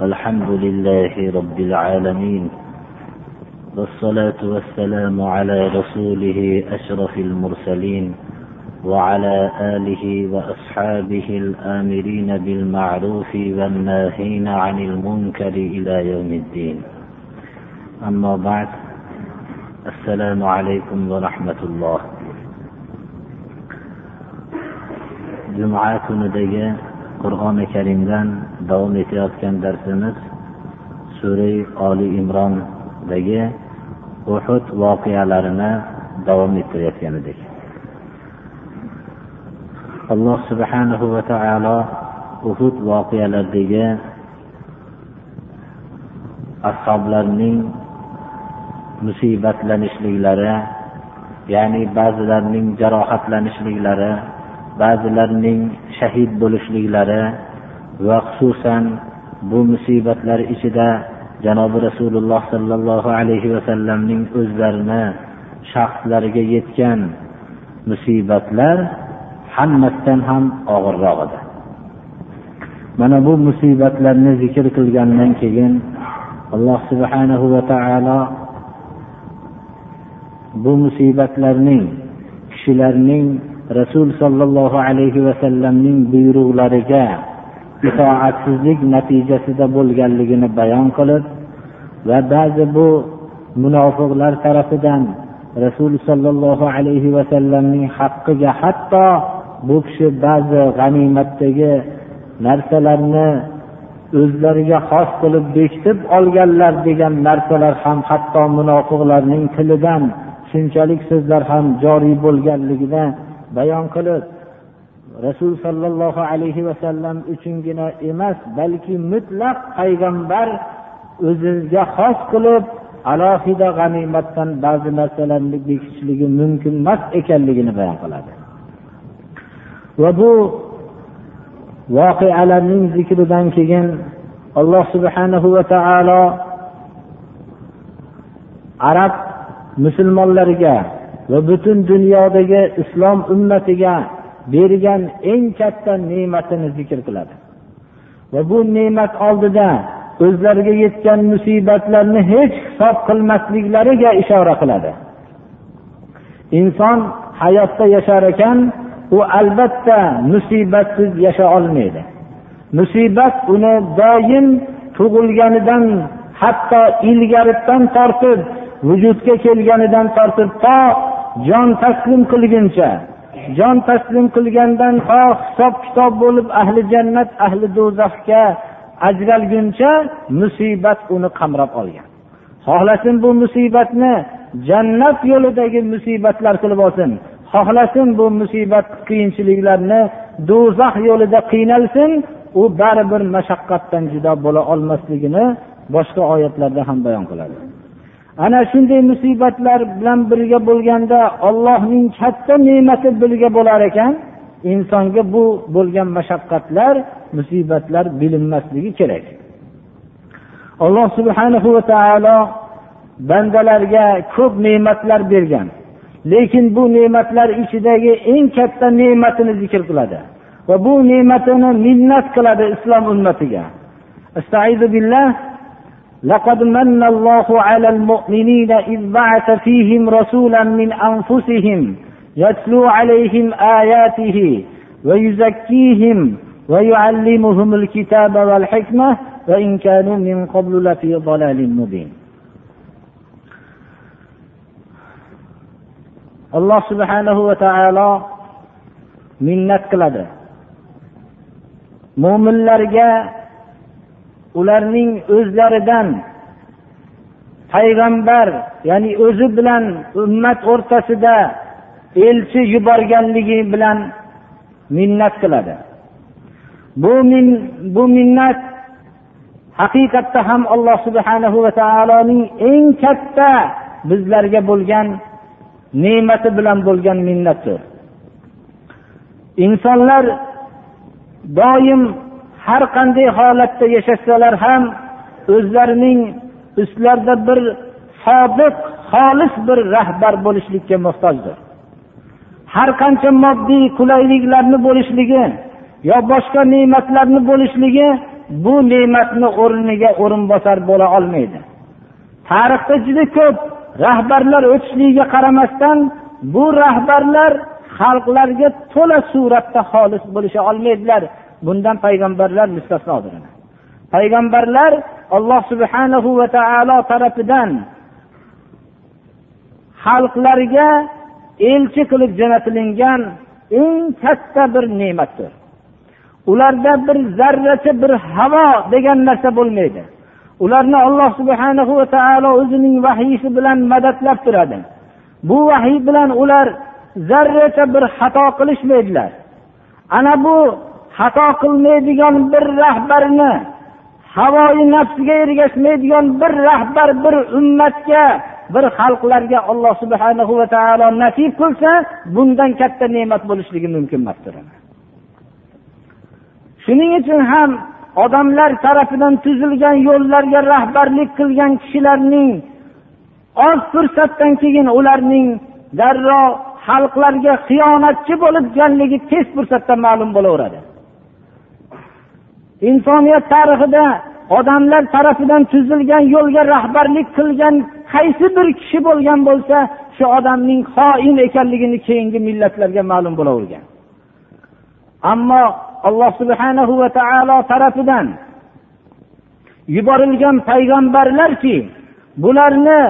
الحمد لله رب العالمين والصلاة والسلام على رسوله أشرف المرسلين وعلى آله وأصحابه الآمرين بالمعروف والناهين عن المنكر إلى يوم الدين. أما بعد السلام عليكم ورحمة الله. juma kunidagi qur'oni karimdan davom etayotgan darsimiz surai oli imrondagi uhud voqealarini davom ettirayotgan edik. Alloh subhanahu va taolo uhud voqealaridagi ashoblarning musibatlanishliklari ya'ni ba'zilarining jarohatlanishliklari ba'zilarining shahid bo'lishliklari va xususan bu musibatlar ichida janobi rasululloh sollallohu alayhi vasallamning o'zlarini shaxslariga yetgan musibatlar hammasidan ham og'irroq edi. Mana bu musibatlarni zikr qilgandan keyin alloh subhanahu va taolo bu musibatlarning kishilarning rasul sollallohu alayhi vasallamning buyruqlariga itoatsizlik natijasida bo'lganligini bayon qilib va ba'zi bu munofiqlar tarafidan rasul sollallohu alayhi vasallamning haqqiga hatto bu kishi ba'zi g'animatdagi narsalarni o'zlariga xos qilib bekitib olganlar degan narsalar ham hatto munofiqlarning tilidan shunchalik so'zlar ham joriy bo'lganligini bayon qilib rasul sollallohu alayhi vasallam uchungina emas balki mutlaq payg'ambar o'ziga xos qilib alohida g'animatdan ba'zi narsalarni bekitishligi mumkin emas ekanligini bayon qiladi. Va bu voqealarning zikridan keyin alloh subhanahu va taolo arab musulmonlariga va butun dunyodagi islom ummatiga bergan eng katta ne'matini zikr qiladi. Va bu ne'mat oldida o'zlariga yetgan musibatlarni hech hisob qilmasliklariga ishora qiladi. Inson hayotda yashar ekan u albatta musibatsiz yasha olmaydi. Musibat uni doim tug'ilganidan hatto ilgaridan tortib vujudga kelganidan tortib to jon taslim qilguncha jon taslim qilgandan to hisob kitob bo'lib ahli jannat ahli do'zaxga ajralguncha musibat uni qamrab olgan. Xohlasin bu musibatni jannat yo'lidagi musibatlar qilib olsin. Xohlasin bu musibat qiyinchiliklarni do'zax yo'lida qiynalsin u baribir mashaqqatdan judo bo'la olmasligini boshqa oyatlarda ham bayon qiladi. Ana shunday musibatlar bilan birga bo'lganda ollohning katta ne'mati birga bo'lar ekan insonga bu bo'lgan mashaqqatlar musibatlar bilinmasligi kerak. Alloh subhanahu va taolo bandalarga ko'p ne'matlar bergan lekin bu ne'matlar ichidagi eng katta ne'matini zikr qiladi va bu ne'matini minnat qiladi islom ummatiga. لقد من الله على المؤمنين إذ بعث فيهم رسولا من أنفسهم يتلو عليهم آياته ويزكيهم ويعلمهم الكتاب والحكمة وإن كانوا من قبل لفي ضلال مبين. alloh subhanahu va taolo minnat qiladi mo'minlarga ularning o'zlaridan payg'ambar ya'ni o'zi bilan ummat o'rtasida elchi yuborganligi bilan minnat qiladi. Bu min bu minnat haqiqatda ham alloh subhanahu va taoloning eng katta bizlarga bo'lgan ne'mati bilan bo'lgan minnatdir. Insonlar doim har qanday holatda yashasalar ham o'zlarining ustlarida bir sodiq xolis bir rahbar bo'lishlikka muhtojdir. Har qancha moddiy qulayliklarni bo'lishligi yo boshqa ne'matlarni bo'lishligi bu ne'matni o'rniga o'rinbosar bo'la olmaydi. Tarixda juda ko'p rahbarlar o'tishligiga qaramasdan bu rahbarlar xalqlarga to'la suratda xolis bo'lisha olmaydilar. Bundan payg'ambarlar mustasnodir payg'ambarlar alloh subhanahu va taolo tarafidan xalqlarga elchi qilib jo'natilingan eng katta bir ne'matdir. Ularda bir zarracha bir havo degan narsa bo'lmaydi. Ularni alloh subhanahu va taolo o'zining vahiysi bilan madadlab turadi. Bu vahiy bilan ular zarracha bir xato qilishmaydilar. Ana bu xato qilmaydigan bir rahbarni havoyi nafsiga ergashmaydigan bir rahbar bir ummatga bir xalqlarga alloh subhana va taolo nasib qilsa bundan katta ne'mat bo'lishligi mumkin emasdir shuning uchun ham odamlar tarafidan tuzilgan yo'llarga rahbarlik qilgan kishilarning oz fursatdan keyin ularning darrov xalqlarga xiyonatchi bo'lib bo'lganligi tez fursatda ma'lum bo'laveradi. Insoniyat tarixida odamlar tarafidan tuzilgan yo'lga rahbarlik qilgan qaysi bir kishi bo'lgan bo'lsa shu odamning xoin ekanligini keyingi millatlarga ma'lum bo'lavergan. Ammo alloh subhanahu va taolo tarafidan yuborilgan payg'ambarlarki bularni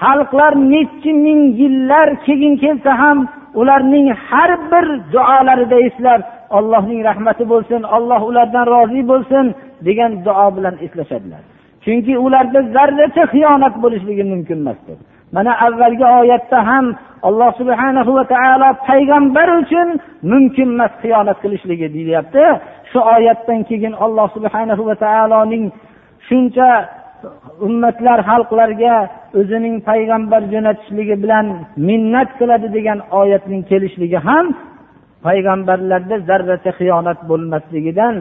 xalqlar nechi ming yillar keyin kelsa ham ularning har bir duolarida eslab allohning rahmati bo'lsin alloh ulardan rozi bo'lsin degan duo bilan eslashadilar. Chunki ularda zarracha xiyonat bo'lishligi mumkin emasdir. Mana avvalgi oyatda ham alloh subhana va taolo payg'ambar uchun mumkin emas xiyonat qilishligi deyilyapti shu oyatdan keyin alloh subhana va taoloning shuncha ummatlar xalqlarga o'zining payg'ambar jo'natishligi bilan minnat qiladi degan oyatning kelishligi ham payg'ambarlarda zarracha xiyonat bo'lmasligidan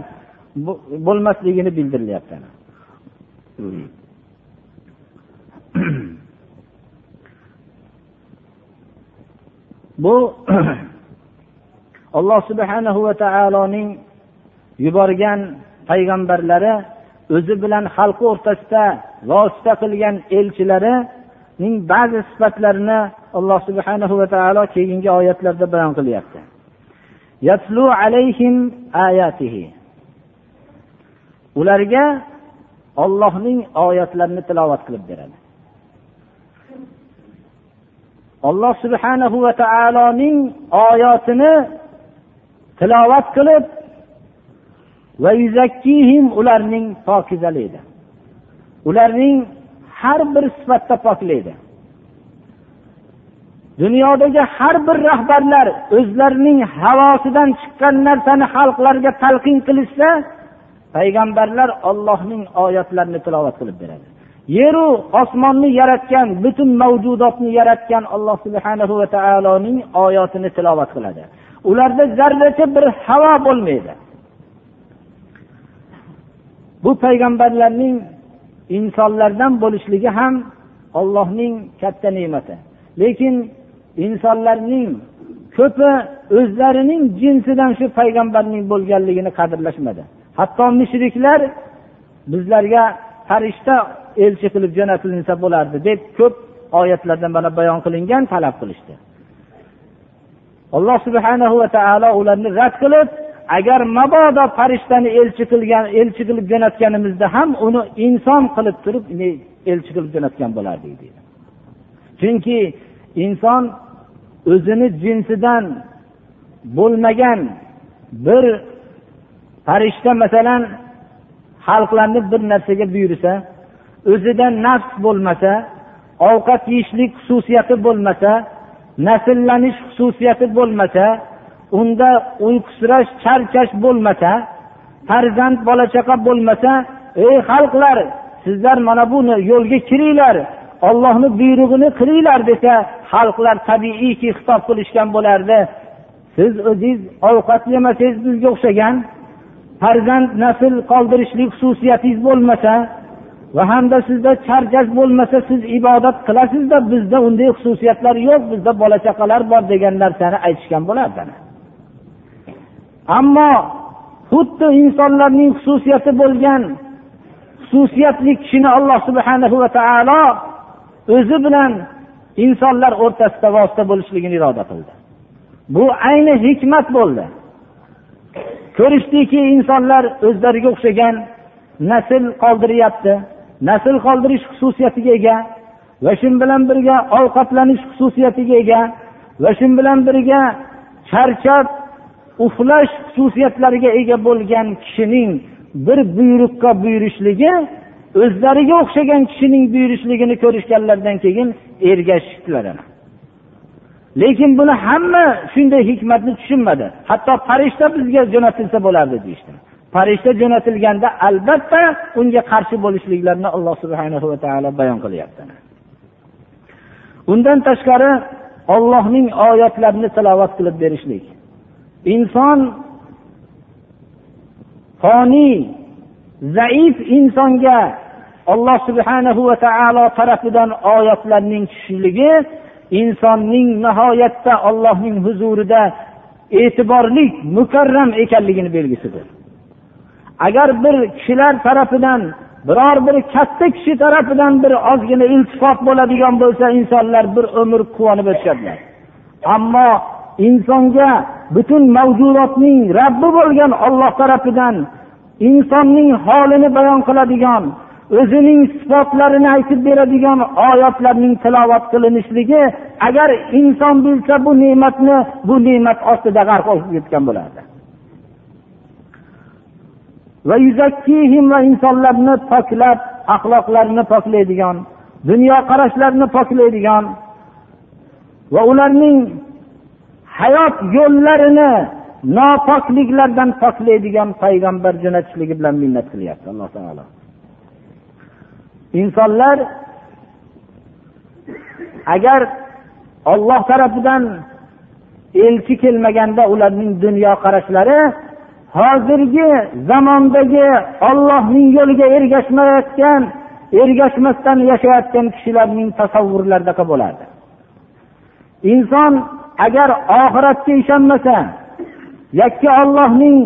bo'lmasligini bildirilyapti bu alloh subhanahu va taoloning yuborgan payg'ambarlari o'zi bilan xalqi o'rtasida vosita qilgan elchilarining ba'zi sifatlarini alloh subhanahu va taolo keyingi oyatlarda bayon qilyapti. Yatlu alayhim ayatihi. Ularga ollohning oyatlarini tilovat qilib beradi. Alloh subhanahu va taoloning oyatini tilovat qilib va ularning pokizaligi ularning har bir sifatda poklaydi dunyodagi har bir rahbarlar o'zlarining havosidan chiqqan narsani xalqlarga talqin qilishsa payg'ambarlar ollohning oyatlarini tilovat qilib beradi. Yeru osmonni yaratgan butun mavjudotni yaratgan alloh subhana va taoloning oyatini tilovat qiladi. Ularda zarracha bir havo bo'lmaydi. Bu payg'ambarlarning insonlardan bo'lishligi ham ollohning katta ne'mati. Lekin insonlarning ko'pi o'zlarining jinsidan shu payg'ambarning bo'lganligini qadrlashmadi. Hatto mushriklar bizlarga farishta elchi qilib jo'natilinsa bo'lardi deb ko'p oyatlarda mana bayon qilingan talab qilishdi. Alloh subhanahu va taolo ularni rad qilib agar mabodo farishtani elchi qilgan elchi qilib jo'natganimizda ham uni inson qilib turib elchi qilib jo'natgan bo'lardik deydi. Chunki inson o'zini jinsidan bo'lmagan bir farishta masalan xalqlarni bir narsaga buyursa o'zida nafs bo'lmasa ovqat yeyishlik xususiyati bo'lmasa nasllanish xususiyati bo'lmasa unda uyqusirash charchash bo'lmasa farzand bola chaqa bo'lmasa ey xalqlar sizlar mana buni yo'lga kiringlar ollohni buyrug'ini qilinglar desa xalqlar tabiiyki xitob qilishgan bo'lardi. Siz o'zingiz ovqat yemasangiz bizga o'xshagan. Farzand nasl qoldirishlik xususiyatingiz bo'lmasa va hamda sizda charchas bo'lmasa siz ibodat qilasizda bizda unday xususiyatlar yo'q bizda bola chaqalar bor degan narsani aytishgan bo'lardi ammo xuddi insonlarning xususiyati bo'lgan xususiyatli kishini alloh subhanahu va taolo o'zi bilan insonlar o'rtasida vosita bo'lishligini iroda qildi. Bu ayni hikmat bo'ldi. Ko'rishdiki insonlar o'zlariga o'xshagan nasl qoldiryapti. Nasl qoldirish xususiyatiga ega va shu bilan birga ovqatlanish xususiyatiga ega va shu bilan birga charchab uxlash xususiyatlariga ega bo'lgan kishining bir buyruqqa buyurishligi o'zlariga o'xshagan kishining buyurishligini ko'rishganlaridan keyin ergashishdilar lekin buni hamma shunday hikmatni tushunmadi. Hatto farishta bizga jo'natilsa bo'lardi deyishdi. Farishta jo'natilganda albatta unga qarshi bo'lishliklarini alloh subhana va taolo bayon qilyapti. Undan tashqari ollohning oyatlarini tilovat qilib berishlik. Inson foniy zaif insonga alloh subhanahu va taolo tarafidan oyatlarning tushishligi insonning nihoyatda ollohning huzurida e'tiborli mukarram ekanligini belgisidir. Agar bir kishilar tarafidan biror bir katta kishi tarafidan bir ozgina iltifot bo'ladigan bo'lsa insonlar bir umr quvonib o'tishadilar. Ammo insonga butun mavjudotning rabbi bo'lgan olloh tarafidan insonning holini bayon qiladigan o'zining sifatlarini aytib beradigan oyatlarning tilovat qilinishligi agar inson bilsa bu ne'matni bu ne'mat ostida g'arq bo'lib ketgan bo'lardi. Va va insonlarni poklab axloqlarini poklaydigan dunyoqarashlarini poklaydigan va ularning hayot yo'llarini nopokliklardan poklaydigan payg'ambar jo'natishligi bilan minnat qilyapti alloh taolo. Insonlar agar olloh tarafidan elchi kelmaganda ularning dunyoqarashlari hozirgi zamondagi ollohning yo'liga ergashmayotgan ergashmasdan yashayotgan kishilarning tasavvurlaridaqa bo'lardi inson agar oxiratga ishonmasa yakka ollohning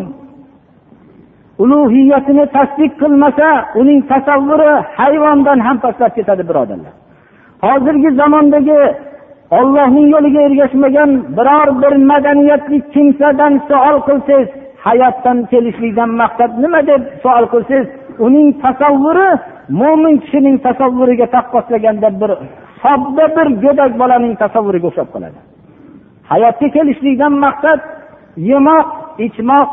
ulug'iyatini tasdiq qilmasa uning tasavvuri hayvondan ham pastlab ketadi birodarlar. Hozirgi zamondagi ollohning yo'liga ergashmagan biror bir madaniyatli kimsadan savol qilsangiz hayotdan kelishlikdan maqsad nima deb savol qilsangiz uning tasavvuri mo'min kishining tasavvuriga taqqoslaganda bir sodda bir go'dak bolaning tasavvuriga o'xshab qoladi. Hayotga kelishlikdan maqsad yemoq ichmoq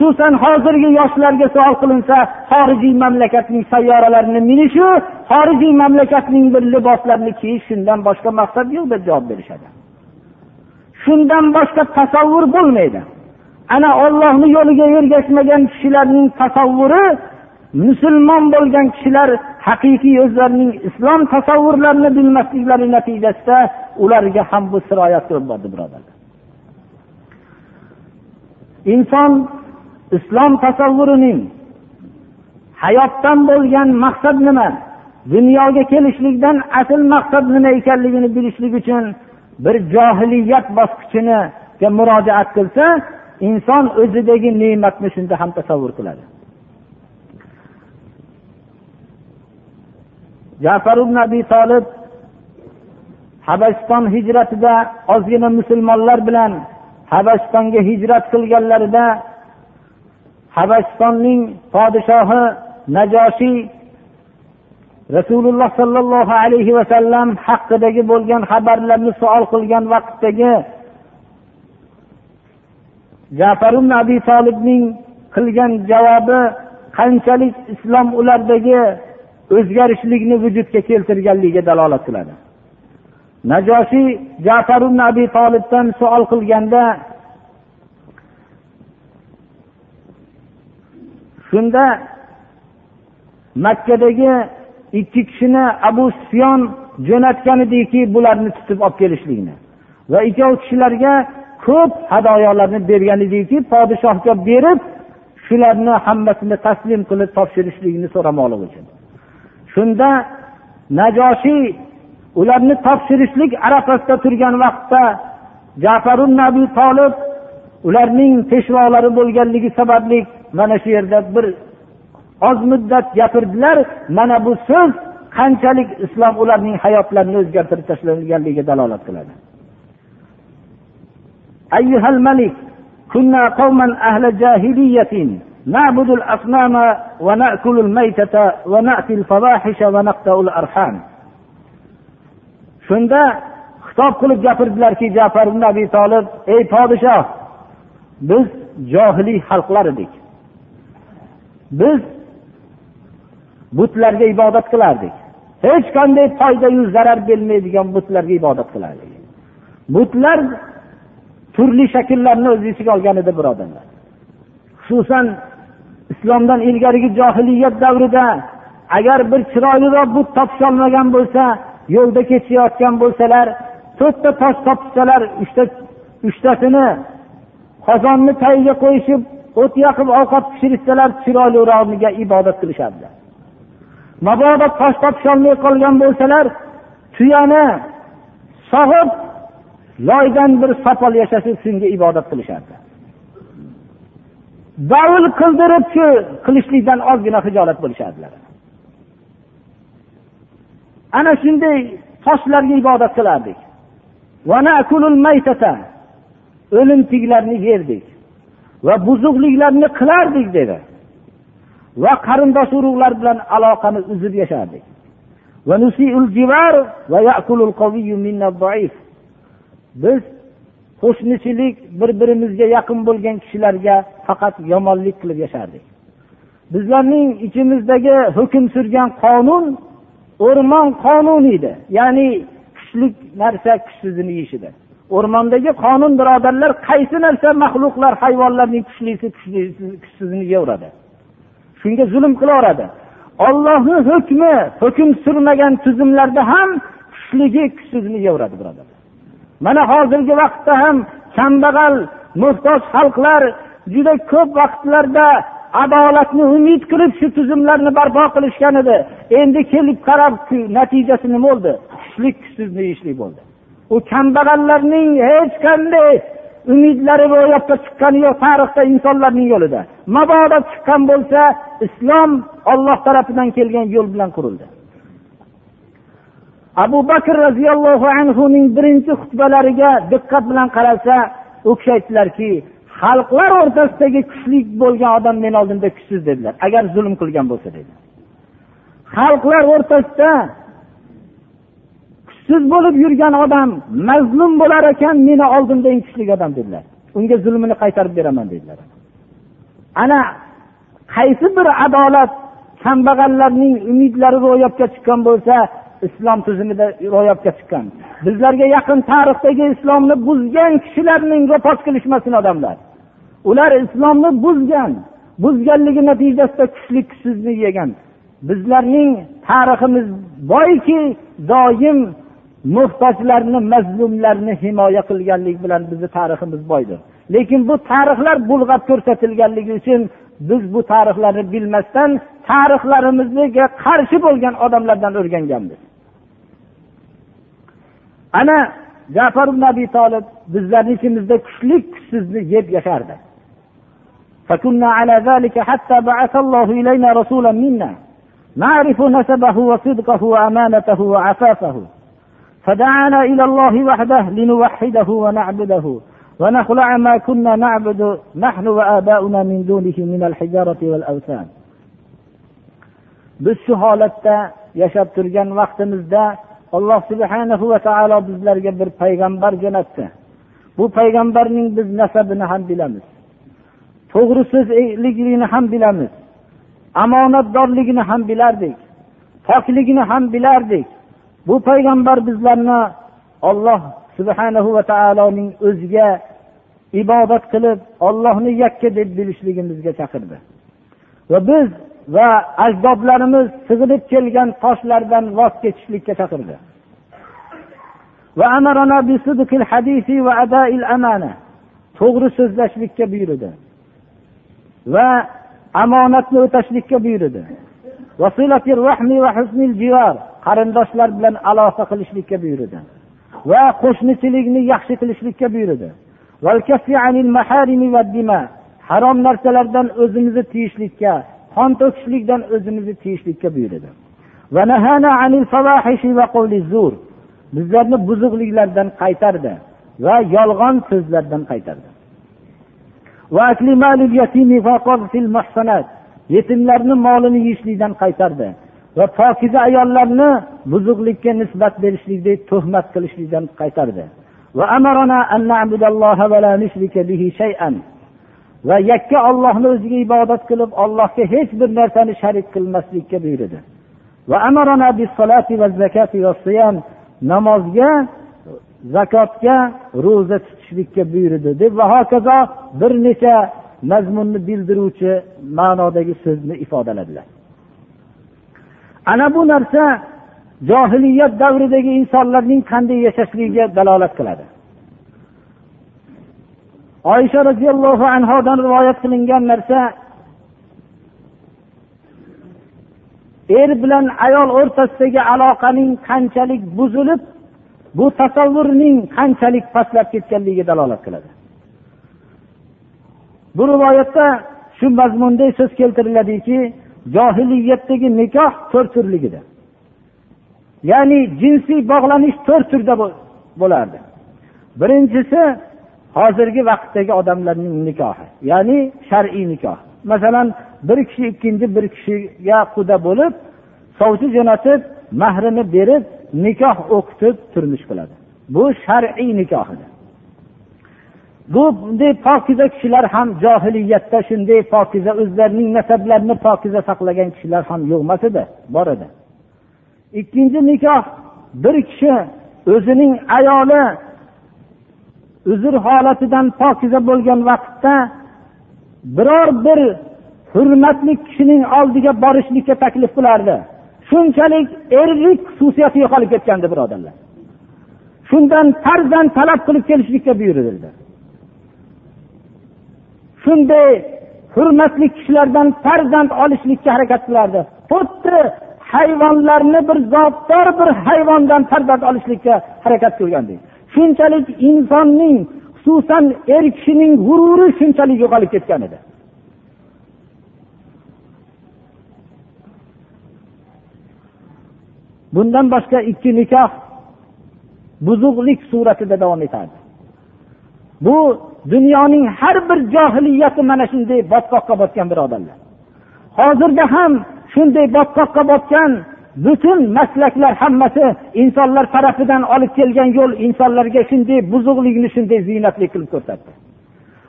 xususan hozirgi yoshlarga savol qilinsa xorijiy mamlakatning sayyoralarini minishu xorijiy mamlakatning bir liboslarini kiyish shundan boshqa maqsad yo'q deb javob berishadi. Shundan boshqa tasavvur bo'lmaydi. Ana ollohni yo'liga ergashmagan kishilarning tasavvuri musulmon bo'lgan kishilar haqiqiy o'zlarining islom tasavvurlarini bilmasliklari natijasida ularga ham bu siroyat qilib birodar birodarlar. Inson islom tasavvurining hayotdan bo'lgan maqsad nima? Dunyoga kelishlikdan asl maqsad nima ekanligini bilishlik uchun bir johiliyat bosqichiniga murojaat qilsa inson o'zidagi ne'matni shunda ham tasavvur qiladi. Jafar ibn abi tolib habasiston hijratida ozgina musulmonlar bilan habasistonga hijrat qilganlarida habasistonning podshohi najoshiy rasululloh sollallohu alayhi vasallam haqidagi bo'lgan xabarlarni savol qilgan vaqtdagi jafar ibn abi tolibning qilgan javobi qanchalik islom ulardagi o'zgarishlikni vujudga keltirganligiga dalolat qiladi. Najosiy jafar ibn abi tolibdan savol qilganda shunda makkadagi ikki kishini abu sufyon jo'natgan ediki bularni tutib olib kelishlikni va ikkov kishilarga ko'p hadoyolarni bergan ediki podshohga berib shularni hammasini taslim qilib topshirishlikni so'ramoqligi uchun. Shunda najoshiy ularni topshirishlik arafasida turgan vaqtda jafar nabiy tolib ularning peshvolari bo'lganligi sababli mana shu yerda bir oz muddat gapirdilar mana bu so'z qanchalik islom ularning hayotlarini o'zgartirib tashlaganligiga dalolat qiladi أيها الملك كنا قوما أهل جاهلية نعبد الأصنام ونأكل الميتة ونأتي الفواحش ونقطع الأرحام shunda xitob qilib gapirdilarki jafar ibn abi tolib ey podshoh biz johiliy xalqlar edik. Biz butlarga ibodat qilardik. Hech qanday foydayu zarar bermaydigan butlarga ibodat qilardik. Butlar turli shakllarni o'z ichiga olgan edi birodarlar. Xususan islomdan ilgarigi johiliyat davrida agar bir chiroyliroq but topisholmagan bo'lsa yo'lda ketishayotgan bo'lsalar to'rtta tosh topishsalar uchta uchtasini qozonni tagiga qo'yishib o't yoqib ovqat pishirishsalar chiroylirog'iga ibodat qilishardi mabodo tosh topisholmay qolgan bo'lsalar tuyani sog'ib loydan bir sopol yasashib shunga ibodat qilishardi davul qildirib shu qilishlikdan ozgina hijolat bo'lishardilar ana shunday toshlarga ibodat qilardik. O'limtiklarni yerdik. Va buzuqliklarni qilardik dedi. Va qarindosh urug'lar bilan aloqani uzib yashardik. Biz qo'shnichilik bir birimizga yaqin bo'lgan kishilarga faqat yomonlik qilib yashardik. Bizlarning ichimizdagi hukm surgan qonun o'rmon qonuni edi ya'ni kuchli narsa kuchsizini yeyishidir o'rmondagi qonun birodarlar qaysi narsa maxluqlar hayvonlarning kuchlisi kuchsizini yeyaveradi shunga zulm qilaveradi ollohni hukmi hukm surmagan tuzumlarda ham kuchligi kuchsizini yeyaveradi birodarlar mana hozirgi vaqtda ham kambag'al muhtoj xalqlar juda ko'p vaqtlarda adolatni umid qilib shu tuzumlarni barpo qilishgan edi. Endi kelib qarab natijasi nima bo'ldi? Kuchlik kuchsiz deyishlik bo'ldi. U kambag'allarning hech qanday umidlari ro'yobga chiqqani yo'q tarixda insonlarning yo'lida. Mabodo chiqqan bo'lsa islom olloh tarafidan kelgan yo'l bilan qurildi. Abu bakr roziyallohu anhuning birinchi xutbalariga diqqat bilan qaralsa u kishi aytdilarki xalqlar o'rtasidagi kuchli bo'lgan odam meni oldimda kuchsiz dedilar. Agar zulm qilgan bo'lsa dedi xalqlar o'rtasida kuchsiz bo'lib yurgan odam mazlum bo'lar ekan meni oldimda eng kuchli odam dedilar. Unga zulmini qaytarib beraman dedilar. Ana qaysi bir adolat kambag'allarning umidlari ro'yobga chiqqan bo'lsa islom tuzumida ro'yobga chiqqan. Bizlarga yaqin tarixdagi islomni buzgan kishilarning ro'pos qilishmasin odamlar. Ular islomni buzgan buzganligi natijasida kuchli kuchsizni yegan. Bizlarning tariximiz boyki doim muhtojlarni mazlumlarni himoya qilganlik bilan bizni tariximiz boydir. Lekin bu tarixlar bulg'ab ko'rsatilganligi uchun biz bu tarixlarni bilmasdan tarixlarimizga qarshi bo'lgan odamlardan o'rganganmiz. Ana jafar ibn abi tolib bizlarni ichimizda kuchli kuchsizni yeb yashardi. فكنا على ذلك حتى بعث الله إلينا رسولا منا نعرف نسبه وصدقه وأمانته وعفافه فدعانا إلى الله وحده لنوحده ونعبده ونخلع ما كنا نعبد نحن وآباؤنا من دونه من الحجارة والأوثان biz shu holatda yashab turgan vaqtimizda alloh subhanahu va taolo bizlarga bir payg'ambar jo'natdi bu payg'ambarning biz nasabini ham bilamiz To'g'ri so'zligini ham bilamiz. Omonatdorligini ham bilardik. Pokligini ham bilardik. Bu payg'ambar bizlarni olloh subhanahu va taoloning o'ziga ibodat qilib ollohni yakka deb bilishligimizga chaqirdi. Va biz va ajdodlarimiz sig'inib kelgan toshlardan voz kechishlikka chaqirdi. To'g'ri so'zlashlikka buyurdi. Va omonatni o'tashlikka buyurdi. Qarindoshlar bilan aloqa qilishlikka buyurdi va qo'shnichilikni yaxshi qilishlikka buyurdi. Harom narsalardan o'zimizni tiyishlikka qon to'kishlikdan o'zimizni tiyishlikka buyurdi. Bizlarni buzuqliklardan qaytardi va yolg'on so'zlardan qaytardi. Yetimlarni molini yeyishlikdan qaytardi va pokiza ayollarni buzuqlikka nisbat berishlikdek tuhmat qilishlikdan qaytardi. Va yakka ollohni o'ziga ibodat qilib allohga hech bir narsani sharik qilmaslikka buyurdi. Namozga zakotga ro'za tutishlikka buyurdi deb va hokazo bir necha mazmunni bildiruvchi ma'nodagi so'zni ifodaladilar. Ana bu narsa johiliyat davridagi insonlarning qanday yashashligiga dalolat qiladi. Oysha roziyallohu anhodan rivoyat qilingan narsa er bilan ayol o'rtasidagi aloqaning qanchalik buzilib bu tasavvurning qanchalik pastlab ketganligiga dalolat qiladi. Bu rivoyatda shu mazmunda so'z keltiriladiki johiliyatdagi nikoh to'rt turligida ya'ni jinsiy bog'lanish to'rt turda bo'lardi. Birinchisi hozirgi vaqtdagi odamlarning nikohi ya'ni shar'iy nikoh. Masalan bir kishi ikkinchi bir kishiga quda bo'lib sovchi jo'natib mahrini berib nikoh o'qitib turmush qiladi. Bu shar'iy nikoh edi. Bu bunday pokiza kishilar ham johiliyatda shunday pokiza o'zlarining nasablarini pokiza saqlagan kishilar ham yo'q emas edi bor edi. Ikkinchi nikoh bir kishi o'zining ayoli uzr holatidan pokiza bo'lgan vaqtda biror bir hurmatli kishining oldiga borishlikka taklif qilardi. Shunchalik erlik xususiyati yo'qolib ketgandi birodarlar shundan farzand talab qilib kelishlikka buyurildi. Shunday hurmatli kishilardan farzand olishlikka harakat qilardi. Xuddi hayvonlarni bir zotdor bir hayvondan farzand olishlikka harakat qilgandek shunchalik insonning xususan er kishining g'ururi shunchalik yo'qolib ketgan edi. Bundan boshqa ikki nikoh buzuqlik suratida davom etadi. Bu dunyoning har bir johiliyati mana shunday botqoqqa botgan birodarlar. Hozirda ham shunday botqoqqa botgan butun maslaklar hammasi insonlar tarafidan olib kelgan yo'l insonlarga shunday buzuqlikni shunday ziynatli qilib ko'rsatdi.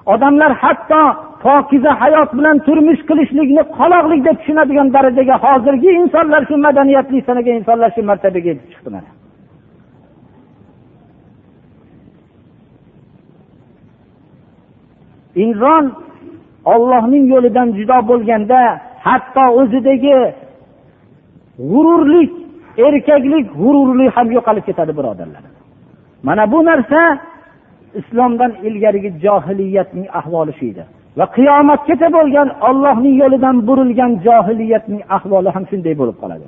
Odamlar hatto pokiza hayot bilan turmush qilishlikni qoloqlik deb tushunadigan darajaga hozirgi insonlar shu madaniyatli sanagan insonlar shu martabaga yetib chiqdi mana. Inson ollohning yo'lidan judo bo'lganda hatto o'zidagi g'ururlik erkaklik g'ururlik ham yo'qolib ketadi birodarlar. Mana bu narsa islomdan ilgarigi johiliyatning ahvoli shu edi. Va qiyomatgacha bo'lgan ollohning yo'lidan burilgan johiliyatning ahvoli ham shunday bo'lib qoladi.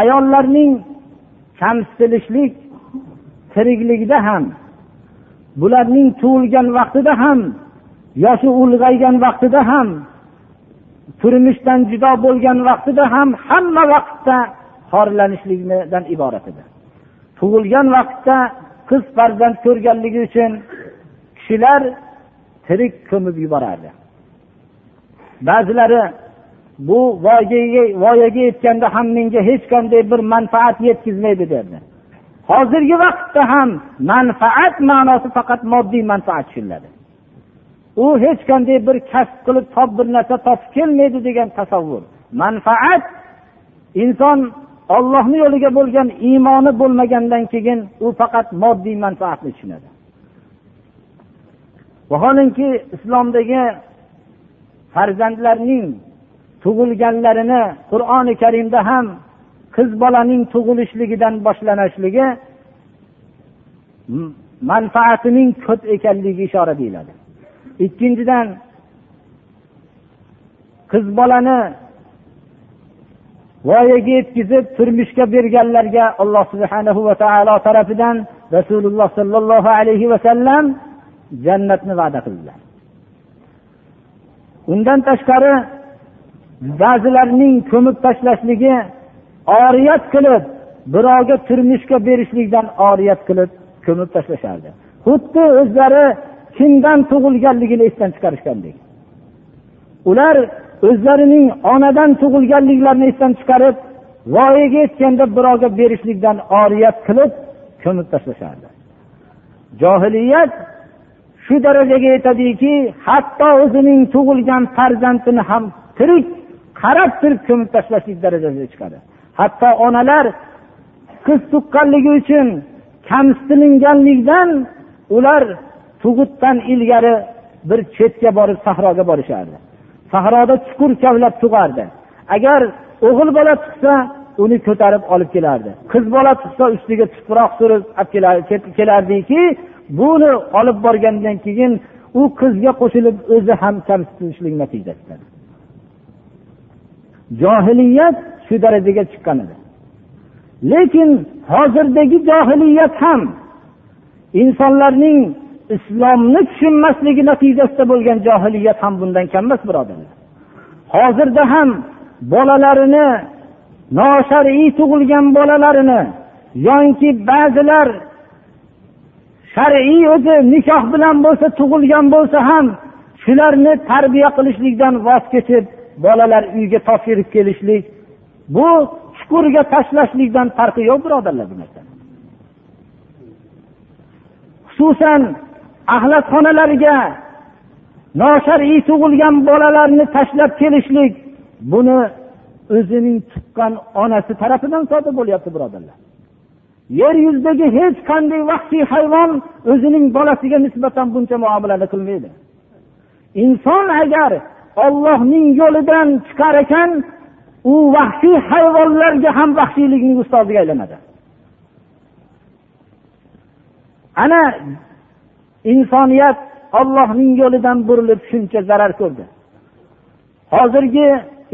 Ayollarning kamsitilishlik tirikligida ham bularning tug'ilgan vaqtida ham yoshi ulg'aygan vaqtida ham turmushdan judo bo'lgan vaqtida ham hamma vaqtda xorlanishlikdan iborat edi. Tug'ilgan vaqtda qiz farzand ko'rganligi uchun kishilar tirik ko'mib yuborardi. Ba'zilari bu voyaga yetganda ham menga hech qanday bir manfaat yetkazmaydi derdi. Hozirgi vaqtda ham manfaat ma'nosi faqat moddiy manfaat tushuniladi. U hech qanday bir kasb qilib top bir narsa topib kelmaydi degan tasavvur. Manfaat inson ollohni yo'liga bo'lgan iymoni bo'lmagandan keyin u faqat moddiy manfaatni tushunadi. Vaholanki islomdagi farzandlarning tug'ilganlarini qur'oni karimda ham qiz bolaning tug'ilishligidan boshlanishligi manfaatining ko'p ekanligiga ishora deyiladi. Ikkinchidan qiz bolani voyaga yetkazib turmushga berganlarga alloh subhanahu va taolo tarafidan rasululloh sollallohu alayhi vasallam jannatni va'da qildilar. Undan tashqari ba'zilarning ko'mib tashlashligi oriyat qilib birovga turmushga berishlikdan oriyat qilib ko'mib tashlashardi. Xuddi o'zlari kimdan tug'ilganligini esdan chiqarishgandek. Ular o'zlarining onadan tug'ilganliklarini esdan chiqarib voyaga yetganda birovga berishlikdan oriyat qilib ko'mib tashlashardi johiliyat shu darajaga yetadiki hatto o'zining tug'ilgan farzandini ham tirik qarab turib ko'mib tashlashlik darajasiga chiqadi. Hatto onalar qiz tuqqanligi uchun kamsitilinganlikdan ular tug'utdan ilgari bir chetga borib sahroga borishardi. Sahroda chuqur kavlab tug'ardi. Agar o'g'il bola tug'sa uni ko'tarib olib kelardi. Qiz bola tug'sa ustiga tuproq surib olib kelardiki buni olib borgandan keyin u qizga qo'shilib o'zi ham kamsitilishlik natijasida. Johiliyat shu darajaga chiqqan edi. Lekin hozirdagi johiliyat ham insonlarning islomni tushunmasligi natijasida bo'lgan johiliyat ham bundan kam emas birodarlar. Hozirda ham bolalarini noshar'iy tug'ilgan bolalarini yoki ba'zilar shar'iy o'zi nikoh bilan bo'lsa tug'ilgan bo'lsa ham shularni tarbiya qilishlikdan voz kechib bolalar uyga topshirib kelishlik bu chuqurga tashlashlikdan farqi yo'q birodarlar bu narsa xususan axlatxonalariga noshar'iy tug'ilgan bolalarni tashlab kelishlik buni o'zining tuqqan onasi tarafidan sodir bo'lyapti birodarlar. Yer yuzidagi hech qanday vahshiy hayvon o'zining bolasiga nisbatan buncha muomalani qilmaydi. Inson agar ollohning yo'lidan chiqar ekan u vahshiy hayvonlarga ham vahshiylikning ustoziga aylanadi. Ana insoniyat ollohning yo'lidan burilib shuncha zarar ko'rdi. Hozirgi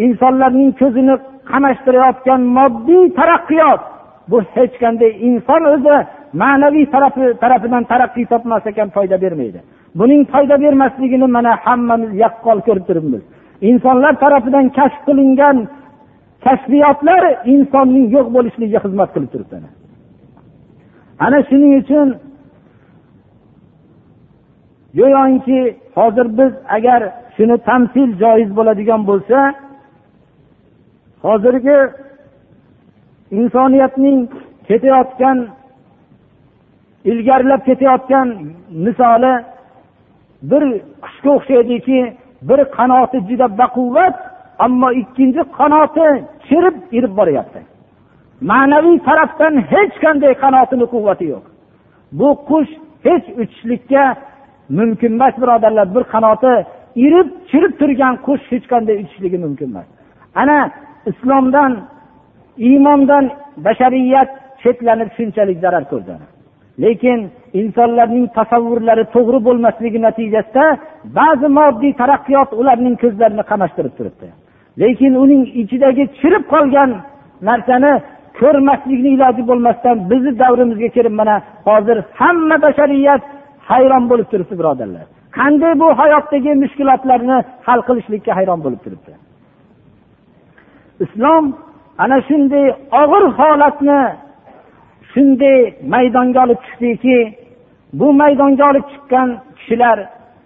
insonlarning ko'zini qamashtirayotgan moddiy taraqqiyot bu hech qanday inson o'zi ma'naviy tarafi tarafidan taraqqiy topmas ekan foyda bermaydi. Buning foyda bermasligini mana hammamiz yaqqol ko'rib turibmiz. Insonlar tarafidan kashf qilingan kashfiyotlar insonning yo'q bo'lishligiga xizmat qilib turibdi. Ana shuning uchun go'yoki hozir biz agar shuni tamsil joiz bo'ladigan bo'lsa hozirgi insoniyatning ketayotgan ilgarilab ketayotgan misoli bir qushga o'xshaydiki bir qanoti juda baquvvat ammo ikkinchi qanoti chirib irib boryapti. Ma'naviy tarafdan hech qanday qanotini quvvati yo'q. Bu qush hech uchishlikka mumkin emas birodarlar bir qanoti irib chirib turgan qush hech qanday uchishligi mumkin emas. Ana islomdan iymondan bashariyat chetlanib shunchalik zarar ko'rdi lekin insonlarning tasavvurlari to'g'ri bo'lmasligi natijasida ba'zi moddiy taraqqiyot ularning ko'zlarini qamashtirib turibdi. Lekin uning ichidagi chirib qolgan narsani ko'rmaslikni iloji bo'lmasdan bizni davrimizga kelib mana hozir hamma bashariyat hayron bo'lib turibdi birodarlar. Qanday bu hayotdagi mushkulotlarni hal qilishlikka hayron bo'lib turibdi? Islom ana shunday og'ir holatni shunday maydonga olib chiqdiki bu maydonga olib chiqqan kishilar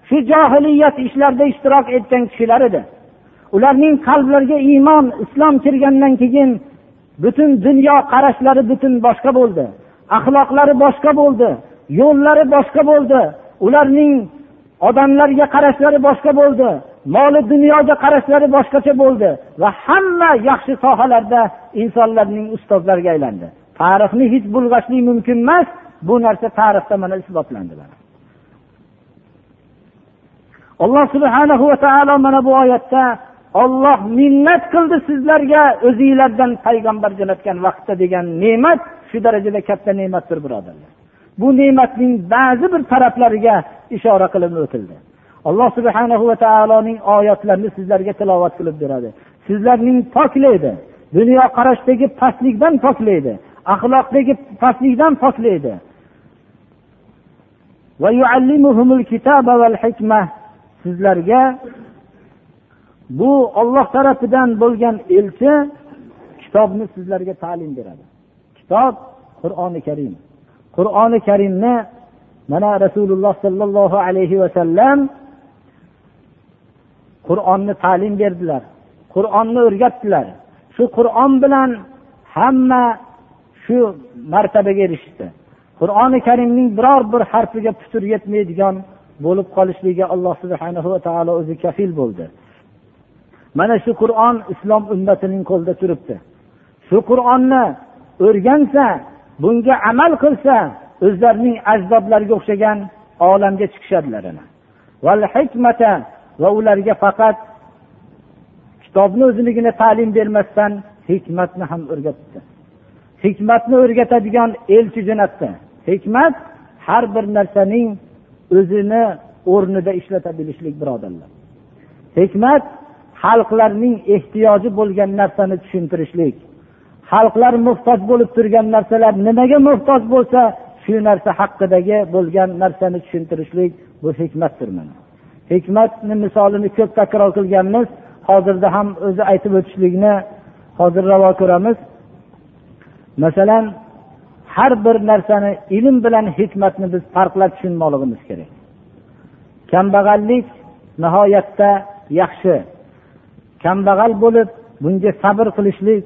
shu johiliyat ishlarida ishtirok etgan kishilar edi. Ularning qalblariga iymon islom kirgandan keyin butun dunyo qarashlari butun boshqa bo'ldi axloqlari boshqa bo'ldi yo'llari boshqa bo'ldi. Ularning odamlarga qarashlari boshqa bo'ldi. Moli dunyoga qarashlari boshqacha bo'ldi. Va hamma yaxshi sohalarda insonlarning ustozlariga aylandi. Tarixni hech bulg'ashlik mumkin emas bu narsa tarixda mana isbotlandi alloh subhanahu va taolo mana bu oyatda olloh minnat qildi sizlarga o'zinglardan payg'ambar jo'natgan vaqtda degan ne'mat shu darajada katta ne'matdir birodarlar. Bu ne'matning ba'zi bir taraflariga ishora qilib o'tildi. Alloh subhana va taoloning oyatlarini sizlarga tilovat qilib beradi. Sizlarning poklaydi. Dunyoqarashdagi pastlikdan poklaydi. Axloqdagi pastlikdan poklaydi. Sizlarga bu olloh tarafidan bo'lgan elchi kitobni sizlarga ta'lim beradi. Kitob qur'oni karim. Qur'oni karimni mana rasululloh sollallohu alayhi vasallam qur'onni ta'lim berdilar. Qur'onni o'rgatdilar. Shu qur'on bilan hamma shu martabaga erishdi qur'oni karimning biror bir harfiga putur yetmaydigan bo'lib qolishligiga alloh subhana va taolo o'zi kafil bo'ldi. Mana shu qur'on islom ummatining qo'lida turibdi. Shu qur'onni o'rgansa bunga amal qilsa o'zlarining ajdodlariga o'xshagan olamga chiqishadilar va ularga faqat kitobni o'ziligini ta'lim bermasdan hikmatni ham o'rgatdi. Hikmatni o'rgatadigan elchi jo'natdi hikmat har bir narsaning o'zini o'rnida ishlata bilishlik birodarlar. Hikmat xalqlarning ehtiyoji bo'lgan narsani tushuntirishlik xalqlar muhtoj bo'lib turgan narsalar nimaga muhtoj bo'lsa shu narsa haqidagi bo'lgan narsani tushuntirishlik bu hikmatdir mana. Hikmatni misolini ko'p takror qilganmiz. Hozirda ham o'zi aytib o'tishlikni hozir ravo ko'ramiz. Masalan har bir narsani ilm bilan hikmatni biz farqlab tushunmoqligimiz kerak. Kambag'allik nihoyatda yaxshi. Kambag'al bo'lib bunga sabr qilishlik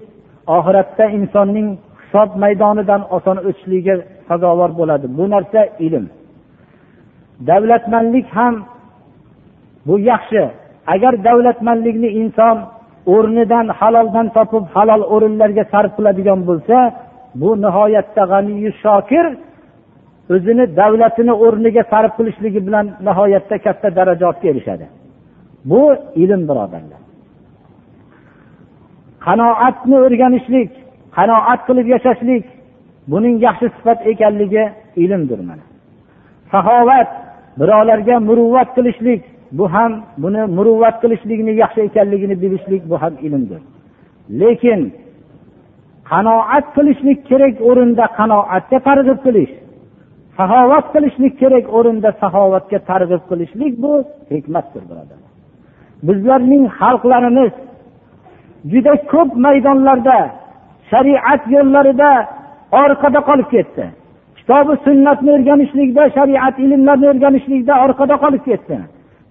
oxiratda insonning hisob maydonidan oson o'tishligiga sazovor bo'ladi. Bu narsa ilm. Davlatmanlik ham bu yaxshi. Agar davlatmanlikni inson o'rnidan haloldan topib halol o'rinlarga sarf qiladigan bo'lsa bu nihoyatda g'aniyu shokir o'zini davlatini o'rniga sarf qilishligi bilan nihoyatda katta darajaga erishadi. Bu ilm birodarlar. Qanoatni o'rganishlik qanoat qilib yashashlik buning yaxshi sifat ekanligi ilmdir mana. Saxovat birovlarga muruvvat qilishlik bu ham buni muruvvat qilishlikni yaxshi ekanligini bilishlik bu ham ilmdir. Lekin qanoat qilishlik kerak o'rinda qanoatga targ'ib qilish saxovat qilishlik kerak o'rinda saxovatga targ'ib qilishlik bu hikmatdir birodarlar bizlarning xalqlarimiz juda ko'p maydonlarda shariat yo'llarida orqada qolib ketdi. Kitobi sunnatni o'rganishlikda shariat ilmlarini o'rganishlikda orqada qolib ketdi.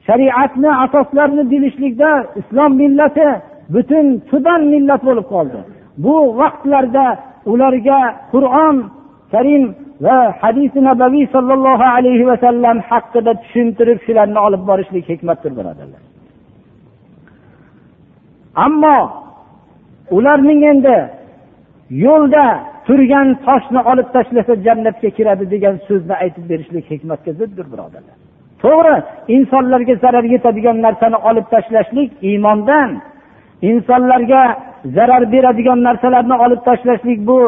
Shariatni asoslarini bilishlikda islom millati butun tuban millat bo'lib qoldi. Bu vaqtlarda ularga qur'on karim va hadisi nabaviy sollallohu alayhi vasallam haqida tushuntirib shularni olib borishlik hikmatdir birodarlar. Ammo ularning endi yo'lda turgan toshni olib tashlasa jannatga kiradi degan so'zni aytib berishlik hikmatga ziddir birodarlar. To'g'ri insonlarga zarar yetadigan narsani olib tashlashlik iymondan insonlarga zarar beradigan narsalarni olib tashlashlik bu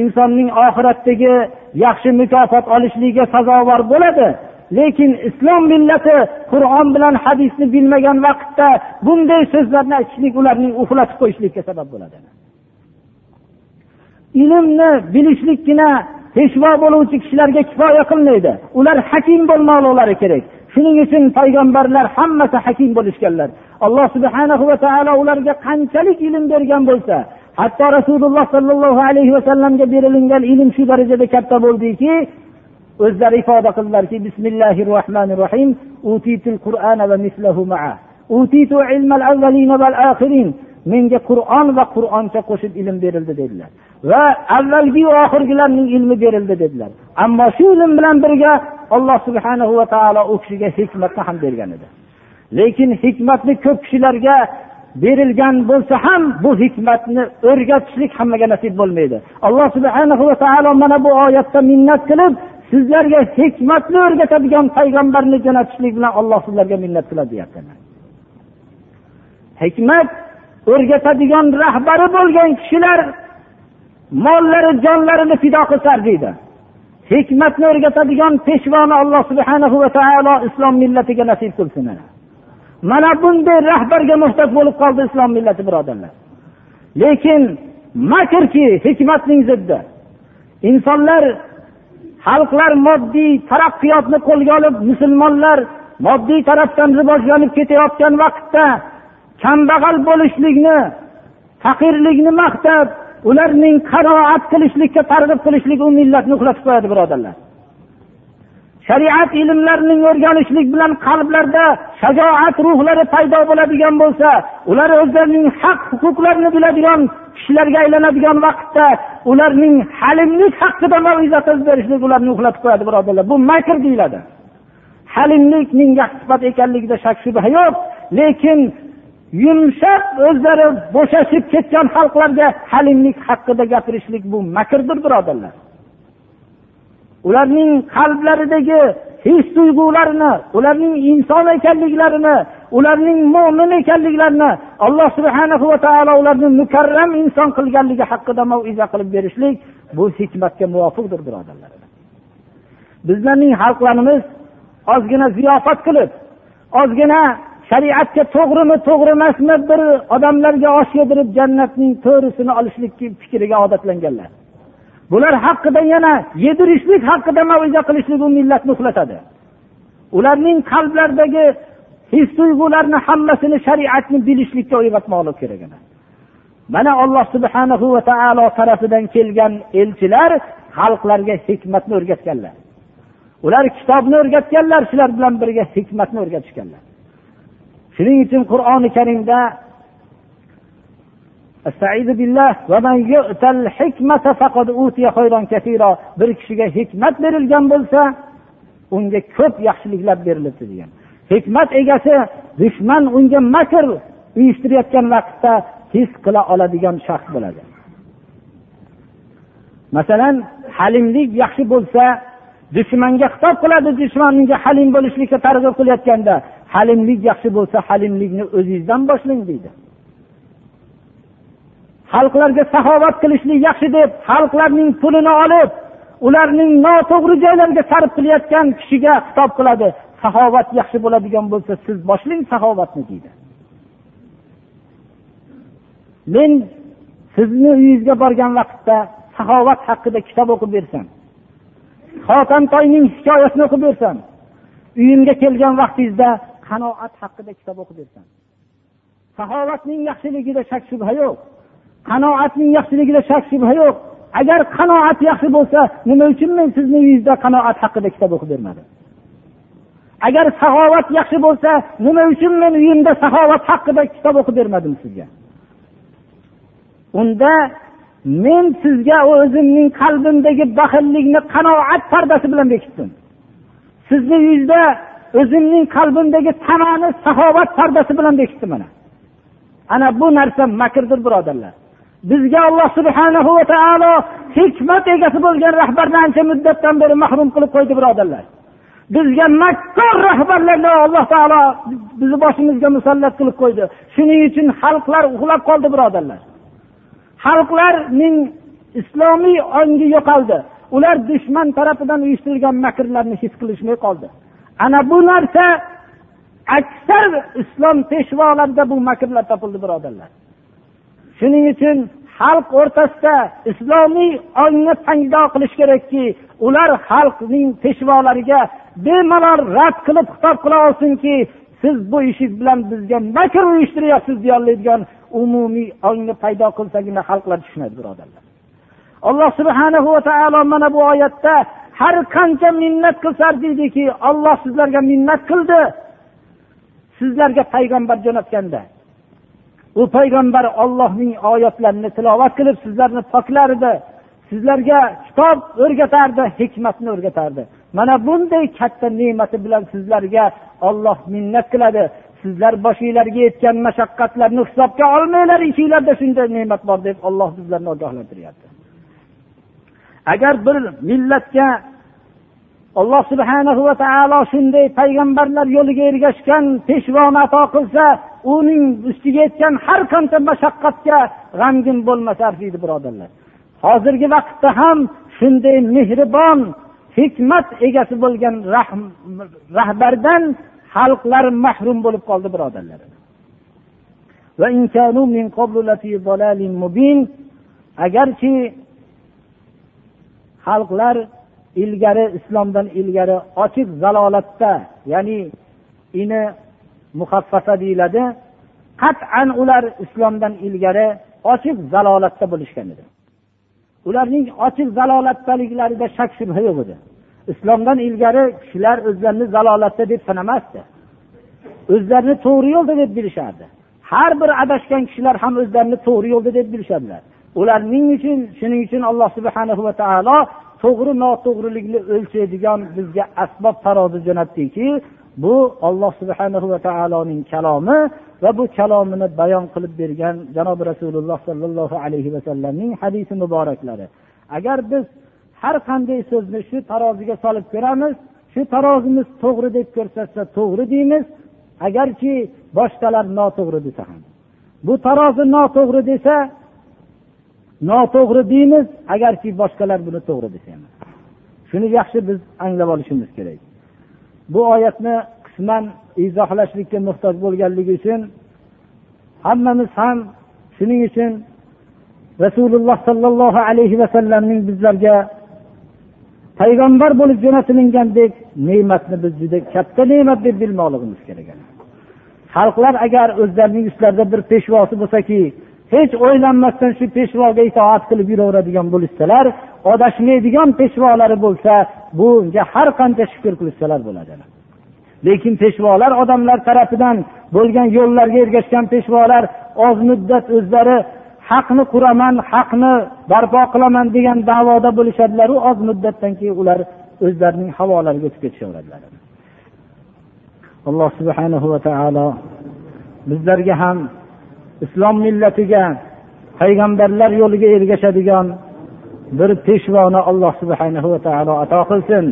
insonning oxiratdagi yaxshi mukofot olishligiga sazovor bo'ladi. Lekin islom millati qur'on bilan hadisni bilmagan vaqtda bunday so'zlarni aytishlik ularning uxlatib qo'yishlikka sabab bo'ladi. Ilmni bilishlikgina peshvo bo'luvchi kishilarga kifoya qilmaydi. Ular hakim bo'lmoqliklari kerak. Shuning uchun payg'ambarlar hammasi hakim bo'lishganlar. Alloh subhana va taolo ularga qanchalik ilm bergan bo'lsa hatto rasululloh sollallohu alayhi vasallamga berilingan ilm shu darajada katta bo'ldiki o'zlari ifoda qildilarki bismillahi rohmanir rohim menga qur'on va qur'oncha qo'shib ilm berildi dedilar. Va avvalgi oxirgilarning ilmi berildi dedilar. Ammo shu ilm bilan birga alloh subhana va taolo u kishiga hikmatni ham bergan edi. Lekin hikmatni ko'p kishilarga berilgan bo'lsa ham bu hikmatni o'rgatishlik hammaga nasib bo'lmaydi. Alloh subhana va taolo mana bu oyatda minnat qilib sizlarga hikmatni o'rgatadigan payg'ambarni jo'natishlik bilan alloh sizlarga minnat qiladi deyapti hikmat o'rgatadigan rahbari bo'lgan kishilar mollari jonlarini fido qilsar deydi. Hikmatni o'rgatadigan peshvoni alloh subhana va taolo islom millatiga nasib qilsin mana bunday rahbarga muhtoj bo'lib qoldi islom millati birodarlar. Lekin makrki hikmatning ziddi. Insonlar xalqlar moddiy taraqqiyotni qo'lga olib musulmonlar moddiy tarafdan rivojlanib ketayotgan vaqtda kambag'al bo'lishlikni faqirlikni maqtab ularning qanoat qilishlikka targ'ib qilishlik u millatni uxlatib qo'yadi birodarlar. Shariat ilmlarining o'rganishlik bilan qalblarda shajoat ruhlari paydo bo'ladigan bo'lsa ular o'zlarining haq huquqlarini biladigan kishilarga aylanadigan vaqtda ularning halimlik haqida maviza qilib berishlik ularni uxlatib qo'yadi birodarlar. Bu makr deyiladi. Halimlik yaxshi sifat ekanligida shak shubha yo'q lekin yumshab o'zlari bo'shashib ketgan xalqlarga halimlik haqida gapirishlik bu makrdir birodarlar. Ularning qalblaridagi his tuyg'ularini ularning inson ekanliklarini ularning mo'min ekanliklarini alloh subhana va taolo ularni mukarram inson qilganligi haqida maiza qilib berishlik bu hikmatga muvofiqdir birodarlar. Bizlarning xalqlarimiz ozgina ziyofat qilib ozgina shariatga to'g'rimi to'g'ri emasmi bir odamlarga osh yedirib jannatning to'risini olishlik fikriga odatlanganlar. Bular haqida yana yedirishlik haqida maviza qilishlik u millatni uxlatadi ularning qalblaridagi his tuyg'ularni hammasini shariatni bilishlikka o'rgatmoqlik kerak edi. Mana alloh subhanahu va taolo tarafidan kelgan elchilar xalqlarga hikmatni o'rgatganlar. Ular kitobni o'rgatganlar shular bilan birga hikmatni o'rgatishganlar. Shuning uchun qur'oni karimda bir kishiga hikmat berilgan bo'lsa unga ko'p yaxshiliklar berilibdi degan. Hikmat egasi dushman unga makr uyushtirayotgan vaqtda his qila oladigan shaxs bo'ladi. Masalan halimlik yaxshi bo'lsa dushmanga xitob qiladi dushmanga halim bo'lishlikka targ'ib qilayotganda halimlik yaxshi bo'lsa halimlikni o'zingizdan boshlang deydi. Xalqlarga saxovat qilishlik yaxshi deb xalqlarning pulini olib ularning noto'g'ri joylarga sarf qilayotgan kishiga xitob qiladi. Saxovat yaxshi bo'ladigan bo'lsa siz boshlang saxovatni deydi. Men sizni uyingizga borgan vaqtda saxovat haqida kitob o'qib bersam xotantoyning hikoyasini o'qib bersam uyimga kelgan vaqtingizda qanoat haqida kitob o'qib bersam saxovatning yaxshiligida shak shubha yo'q. Qanoatning yaxshiligida shak shubha yo'q. Agar qanoat yaxshi bo'lsa nima uchun men sizni uyingizda qanoat haqida kitob o'qib bermadim agar saxovat yaxshi bo'lsa nima uchun men uyimda saxovat haqida kitob o'qib bermadim sizga? Unda men sizga o'zimning qalbimdagi baxillikni qanoat pardasi bilan bekitdim. Sizni uyingizda o'zimning qalbimdagi tamani saxovat pardasi bilan bekitdim mana. Ana bu narsa makrdir birodarlar. Bizga alloh subhanahu va taolo hikmat egasi bo'lgan rahbarni ancha muddatdan beri mahrum qilib qo'ydi birodarlar. Bizga makkor rahbarlarni alloh taolo bizni boshimizga musallat qilib qo'ydi. Shuning uchun xalqlar uxlab qoldi birodarlar. Xalqlarning islomiy ongi yo'qoldi. Ular dushman tarafidan uyushtirilgan makrlarni his qilishmay qoldi. Ana bu narsa aksar islom peshvolarida bu makrlar topildi birodarlar. Shuning uchun xalq o'rtasida islomiy ongni paydo qilish kerakki ular xalqning peshvolariga bemalol rad qilib xitob qila olsinki siz bu ishingiz bilan bizga makr uyushtiryapsiz deyolmaydigan umumiy ongni paydo qilsagina xalqlar tushunadi birodarlar. Alloh subhanahu va taolo mana bu oyatda har qancha minnat qilsar deydiki olloh sizlarga minnat qildi. Sizlarga payg'ambar jo'natganda. U payg'ambar ollohning oyatlarini tilovat qilib sizlarni poklar edi sizlarga kitob o'rgatardi hikmatni o'rgatardi. Mana bunday katta ne'mati bilan sizlarga olloh minnat qiladi. Sizlar boshinglarga yetgan mashaqqatlarni hisobga olmanglar ichinglarda shunday ne'mat bor deb olloh bizlarni ogohlantiryapti. Agar bir millatga alloh subhana va taolo shunday payg'ambarlar yo'liga ergashgan peshvoni ato qilsa uning ustiga yetgan har qancha mashaqqatga g'amgin bo'lmasa arziydi birodarlar. Hozirgi vaqtda ham shunday mehribon hikmat egasi bo'lgan rahbardan xalqlar mahrum bo'lib qoldi birodarlar. Agarki xalqlar ilgari islomdan ilgari ochiq zalolatda ya'ni ini muhaffasa deyiladi qat'an ular islomdan ilgari ochiq zalolatda bo'lishgan edi. Ularning ochiq zalolatdaliklarida shak shubha yo'q edi. Islomdan ilgari kishilar o'zlarini zalolatda deb sanamasdi. O'zlarini to'g'ri yo'lda deb bilishardi. Har bir adashgan kishilar ham o'zlarini to'g'ri yo'lda deb bilishadilar. Ularning uchun shuning uchun alloh subhana va taolo to'g'ri noto'g'rilikni o'lchaydigan bizga asbob tarozi jo'natdiki bu olloh subhana va taoloning kalomi va bu kalomini bayon qilib bergan janobi rasululloh sollallohu alayhi vasallamning hadisi muboraklari. Agar biz har qanday so'zni shu taroziga solib ko'ramiz shu tarozimiz to'g'ri deb ko'rsatsa to'g'ri deymiz agarki boshqalar noto'g'ri desa ham. Bu tarozi noto'g'ri desa noto'g'ri deymiz agarki boshqalar buni to'g'ri desa ham. Shuni yaxshi biz anglab olishimiz kerak. Bu oyatni qisman izohlashlikka muhtoj bo'lganligi uchun hammamiz ham shuning uchun rasululloh sollallohu alayhi vasallamning bizlarga payg'ambar bo'lib jo'natilingandek ne'matni biz juda katta ne'mat deb bilmoqligimiz kerak. Xalqlar agar o'zlarining ustlarida bir peshvosi bo'lsaki hech o'ylanmasdan shu peshvoga itoat qilib yuraveradigan bo'lishsalar adashmaydigan peshvolari bo'lsa bunga har qancha shukur qilishsalar bo'ladi. Lekin peshvolar odamlar tarafidan bo'lgan yo'llarga ergashgan peshvolar oz muddat o'zlari haqni quraman haqni barpo qilaman degan davoda bo'lishadilaru oz muddatdan keyin ular o'zlarining havolariga o'tib ketishaveradilar. Alloh subhanahu va taolo bizlarga ham islom millatiga payg'ambarlar yo'liga ergashadigan bir peshvoni alloh subhanahu va taolo ato qilsin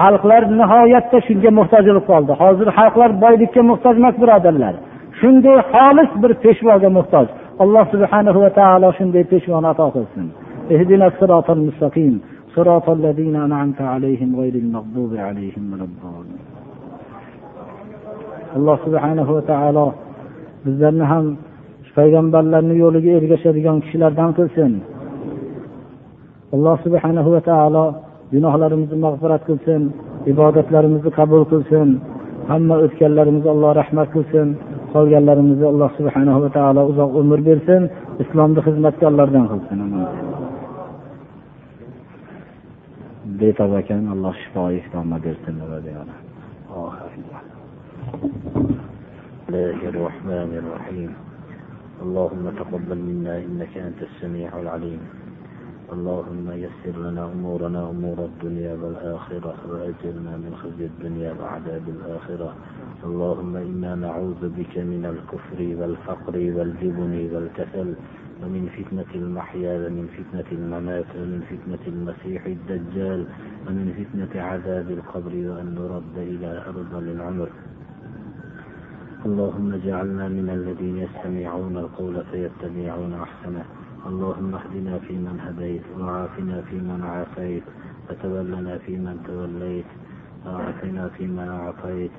xalqlar nihoyatda shunga muhtoj bo'lib qoldi hozir xalqlar boylikka muhtoj emas birodarlar shunday xolis bir peshvoga muhtoj alloh subhanahu va taolo shunday peshvoni ato qilsin اهدنا الصراط المستقيم صراط الذين أنعمت عليهم غير المغضوب عليهم ولا الضالين alloh subhanahu va taolo bizlarni ham payg'ambarlarni yo'liga ergashadigan kishilardan qilsin. Alloh subhanahu va taolo gunohlarimizni mag'firat qilsin ibodatlarimizni qabul qilsin hamma o'tganlarimizni alloh rahmat qilsin qolganlarimizni alloh subhanahu va taolo uzoq umr bersin islomni xizmatkorlardan qilsin. Betob ekan alloh shifo iftoma bersin. الله الرحمن الرحيم. اللهم تقبل منا إنك أنت السميع العليم. اللهم يسر لنا أمورنا أمور الدنيا والآخرة وأجرنا من خزي الدنيا وعذاب الآخرة. اللهم إنا نعوذ بك من الكفر والفقر والجبن والكسل ومن فتنة المحيا ومن فتنة الممات ومن فتنة المسيح الدجال ومن فتنة عذاب القبر وأن نرد إلى أرض العمر. اللهم اجعلنا من الذين يستمعون القول فيتبعون أحسنه. اللهم اهدنا فيمن هديت وعافنا فيمن عافيت. وتولنا فيمن توليت. وعافنا فيمن عافيت.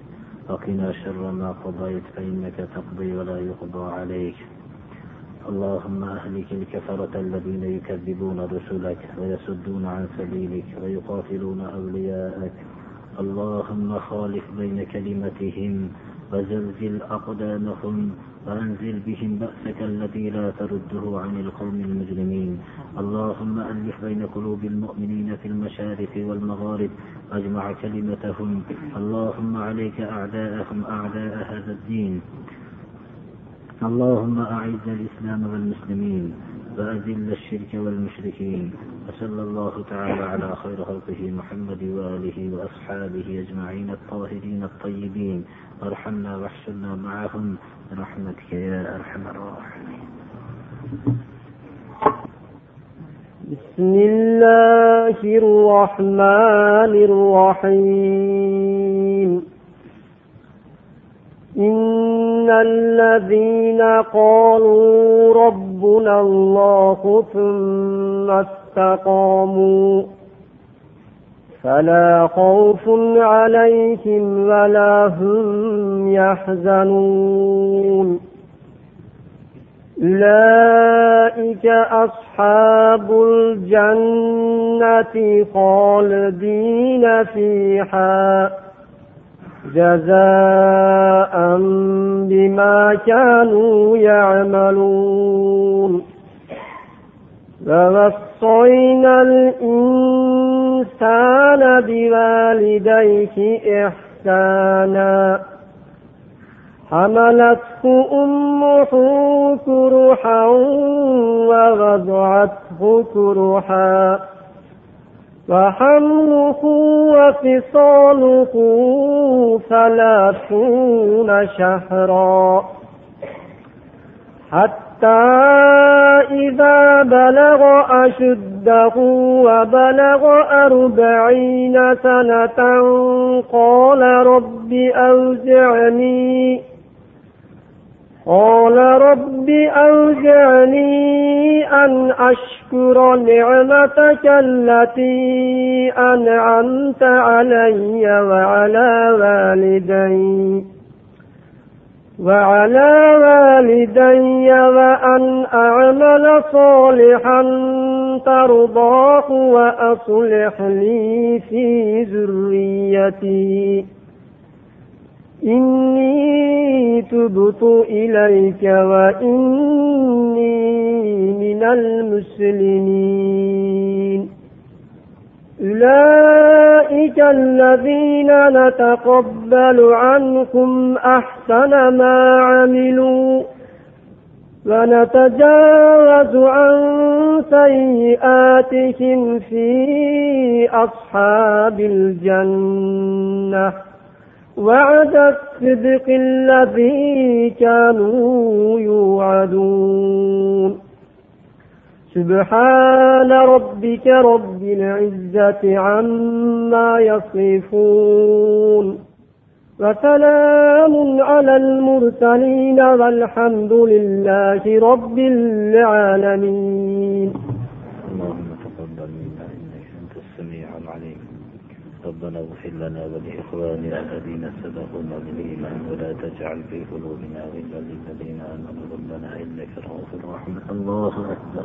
وقنا شر ما قضيت فإنك تقضي ولا يقضى عليك. اللهم أهلك الكفرة الذين يكذبون رسلك ويصدون عن سبيلك ويقاتلون أولياءك. اللهم خالف بين كلمتهم وزلزل أقدامهم وأنزل بهم بأسك الذي لا ترده عن القوم المجرمين. اللهم ألف بين قلوب المؤمنين في المشارق والمغارب واجمع كلمتهم. اللهم عليك أعداءهم أعداء هذا الدين. اللهم أعز الإسلام والمسلمين. وأذل الشرك والمشركين وصلى الله تعالى على خير خلقه محمد وآله وأصحابه أجمعين الطاهرين الطيبين. وارحمنا واحشرنا معهم. برحمتك يا أرحم الراحمين. بسم الله الرحمن الرحيم. إن الذين قالوا ربنا الله ثم استقاموا فلا خوف عليهم ولا هم يحزنون أولئك أصحاب الجنة خالدين فيها جزاء بما كانوا يعملون. ووصينا الإنسان بوالديه إحسانا. حملته أمه كرحا ووضعته كرحا. وحمله وفصاله ثلاثون شهرا. حتى إذا بلغ أشده وبلغ أربعين سنة قال رب أوزعني قال رب أوزعني أن أشكر نعمتك التي أنعمت علي وعلى والدي. وعلى والدي وأن أعمل صالحا ترضاه وأصلح لي في ذريتي. إني تبت إليك وإني من المسلمين. أولئك الذين نتقبل عنكم أحسن ما عملوا ونتجاوز عن سيئاتهم في أصحاب الجنة. وعد الصدق الذي كانوا يوعدون. سبحان ربك رب العزة عما يصفون. وسلام على المرسلين والحمد لله رب العالمين. اللهم تقبل منا إنك أنت السميع العليم. ربنا اغفر لنا ولاخواننا الذين سبقونا بالايمان ولا تجعل في قلوبنا غلا للذين آمنوا. ربنا إنك رؤوف رحيم. الله أكبر.